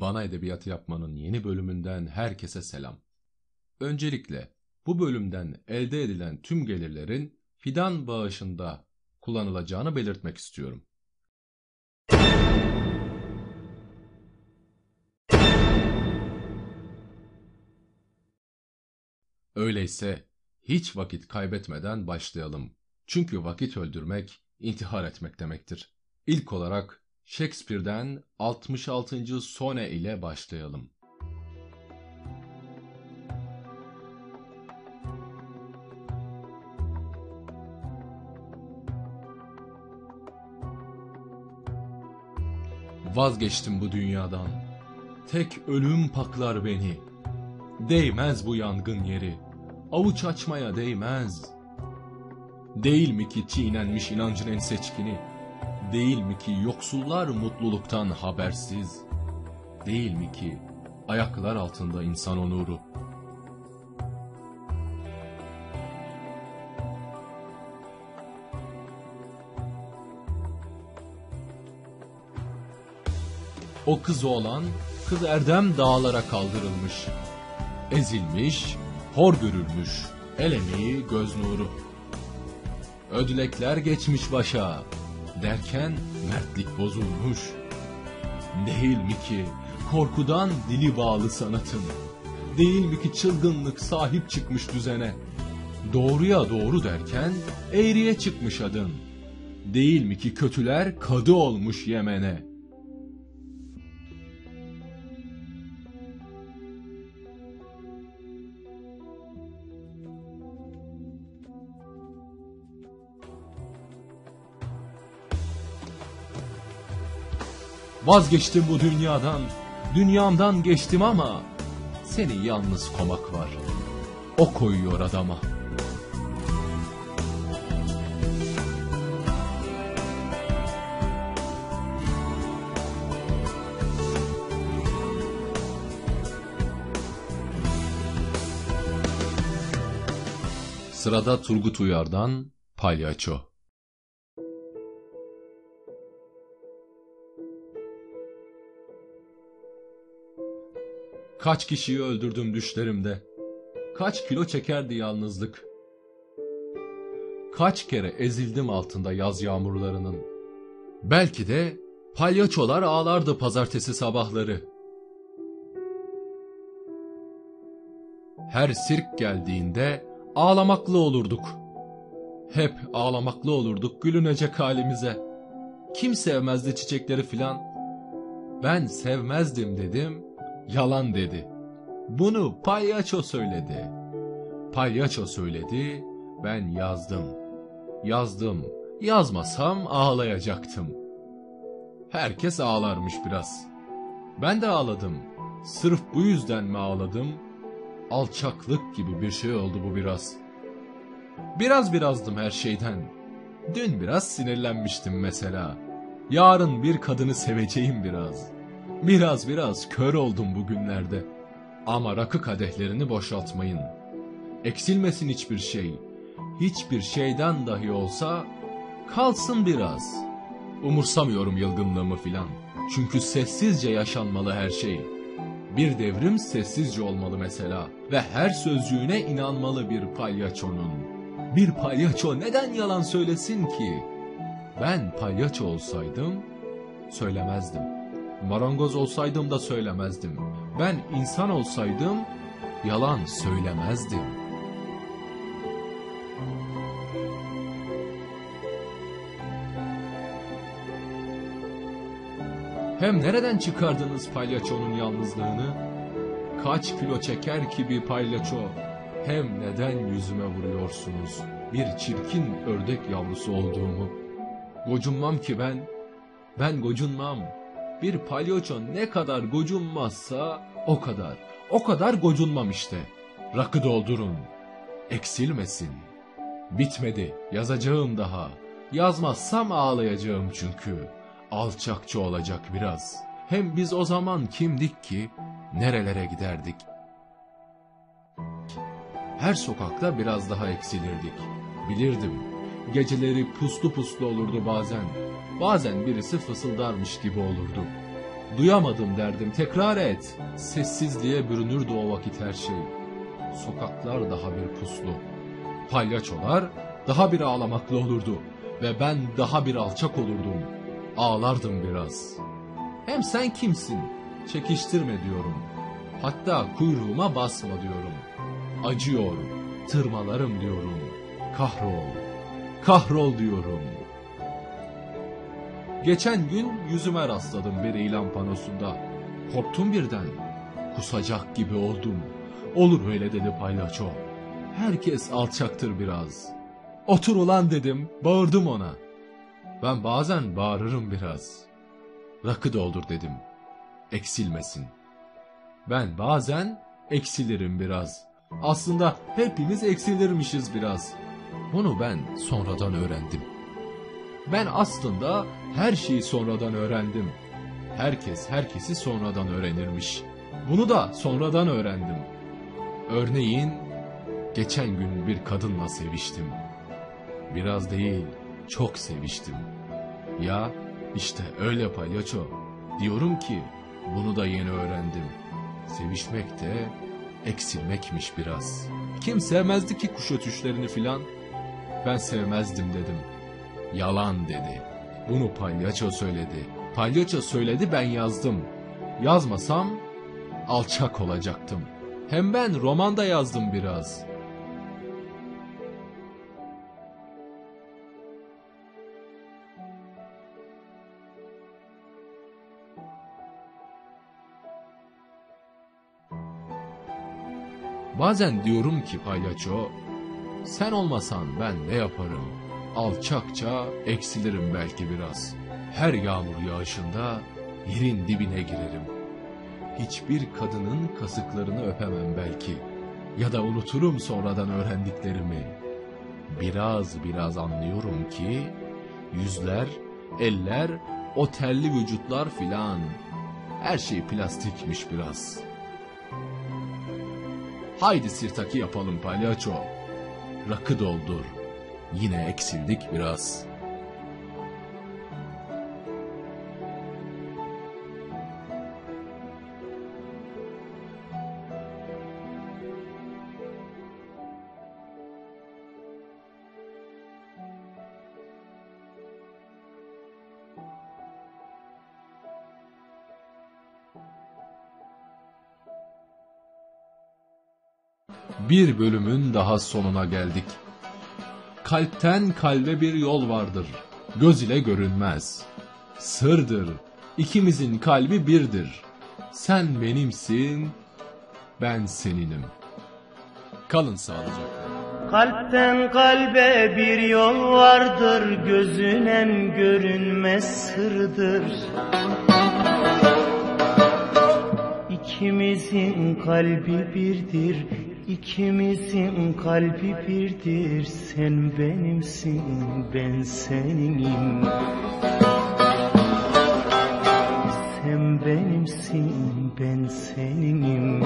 Bana Edebiyat Yapmanın yeni bölümünden herkese selam. Öncelikle bu bölümden elde edilen tüm gelirlerin fidan bağışında kullanılacağını belirtmek istiyorum. Öyleyse hiç vakit kaybetmeden başlayalım. Çünkü vakit öldürmek intihar etmek demektir. İlk olarak Shakespeare'den 66. sone ile başlayalım. Vazgeçtim bu dünyadan. Tek ölüm paklar beni. Değmez bu yangın yeri. Avuç açmaya değmez. Değil mi ki çiğnenmiş inancın en seçkini? Değil mi ki yoksullar mutluluktan habersiz? Değil mi ki ayaklar altında insan onuru? O kız oğlan, kız Erdem dağlara kaldırılmış. Ezilmiş, hor görülmüş, el emeği göz nuru. Ödülekler geçmiş başa, derken mertlik bozulmuş. Değil mi ki korkudan dili bağlı sanatın? Değil mi ki çılgınlık sahip çıkmış düzene? Doğruya doğru derken eğriye çıkmış adın. Değil mi ki kötüler kadı olmuş Yemen'e? Vazgeçtim bu dünyadan, dünyamdan geçtim ama seni yalnız komak var. O koyuyor adama. Sırada Turgut Uyar'dan Palyaço. Kaç kişiyi öldürdüm düşlerimde. Kaç kilo çekerdi yalnızlık. Kaç kere ezildim altında yaz yağmurlarının. Belki de palyaçolar ağlardı pazartesi sabahları. Her sirk geldiğinde ağlamaklı olurduk. Hep ağlamaklı olurduk gülünecek halimize. Kim sevmezdi çiçekleri filan? Ben sevmezdim dedim, yalan dedi. Bunu palyaço söyledi. Palyaço söyledi, ben yazdım. Yazdım, yazmasam ağlayacaktım. Herkes ağlarmış biraz. Ben de ağladım. Sırf bu yüzden mi ağladım? Alçaklık gibi bir şey oldu bu biraz. Biraz birazdım her şeyden. Dün biraz sinirlenmiştim mesela. Yarın bir kadını seveceğim biraz. Biraz biraz kör oldum bugünlerde. Ama rakı kadehlerini boşaltmayın. Eksilmesin hiçbir şey. Hiçbir şeyden dahi olsa kalsın biraz. Umursamıyorum yılgınlığımı filan. Çünkü sessizce yaşanmalı her şey. Bir devrim sessizce olmalı mesela ve her sözcüğüne inanmalı bir palyaçonun. Bir palyaço neden yalan söylesin ki? Ben palyaço olsaydım söylemezdim. Marangoz olsaydım da söylemezdim. Ben insan olsaydım yalan söylemezdim. Hem nereden çıkardınız palyaçonun yalnızlığını? Kaç kilo çeker ki bir palyaço? Hem neden yüzüme vuruyorsunuz bir çirkin ördek yavrusu olduğumu? Gocunmam ki ben, ben gocunmam. Bir palyaço ne kadar gocunmazsa o kadar, o kadar gocunmam işte. Rakı doldurun, eksilmesin. Bitmedi, yazacağım daha. Yazmazsam ağlayacağım çünkü. Alçakça olacak biraz. Hem biz o zaman kimdik ki, nerelere giderdik? Her sokakta biraz daha eksilirdik. Bilirdim. Geceleri puslu puslu olurdu bazen. Bazen birisi fısıldarmış gibi olurdu. Duyamadım derdim tekrar et. Sessizliğe bürünürdü o vakit her şey. Sokaklar daha bir puslu. Palyaçolar daha bir ağlamaklı olurdu. Ve ben daha bir alçak olurdum. Ağlardım biraz. Hem sen kimsin? Çekiştirme diyorum. Hatta kuyruğuma basma diyorum. Acıyor, tırmalarım diyorum. Kahrol, kahrol diyorum. Geçen gün yüzüme rastladım bir ilan panosunda. Korktum birden. Kusacak gibi oldum. Olur öyle dedi palyaço. Herkes alçaktır biraz. Otur ulan dedim, bağırdım ona. Ben bazen bağırırım biraz. Rakı doldur dedim. Eksilmesin. Ben bazen eksilirim biraz. Aslında hepimiz eksilirmişiz biraz. Bunu ben sonradan öğrendim. Ben aslında her şeyi sonradan öğrendim. Herkes herkesi sonradan öğrenirmiş. Bunu da sonradan öğrendim. Örneğin geçen gün bir kadınla seviştim. Biraz değil, çok seviştim. Ya işte öyle palyaço. Diyorum ki bunu da yeni öğrendim. Sevişmek de eksilmekmiş biraz. Kim sevmezdi ki kuş ötüşlerini filan? Ben sevmezdim dedim. Yalan dedi. Bunu palyaço söyledi. Palyaço söyledi ben yazdım. Yazmasam alçak olacaktım. Hem ben romanda yazdım biraz. Bazen diyorum ki palyaço, sen olmasan ben ne yaparım? Alçakça eksilirim belki biraz. Her yağmur yağışında yerin dibine girerim. Hiçbir kadının kasıklarını öpemem belki. Ya da unuturum sonradan öğrendiklerimi. Biraz biraz anlıyorum ki yüzler, eller, o terli vücutlar filan her şey plastikmiş biraz. Haydi sirtaki yapalım palyaço. Rakı doldur. Yine eksildik biraz. Bir bölümün daha sonuna geldik. Kalpten kalbe bir yol vardır. Göz ile görünmez. Sırdır. İkimizin kalbi birdir. Sen benimsin, ben seninim. Kalın sağlıcakla. Kalpten kalbe bir yol vardır, gözünen görünmez sırdır. İkimizin kalbi birdir, İkimizin kalbi birdir Sen benimsin ben seninim. Sen benimsin ben seninim.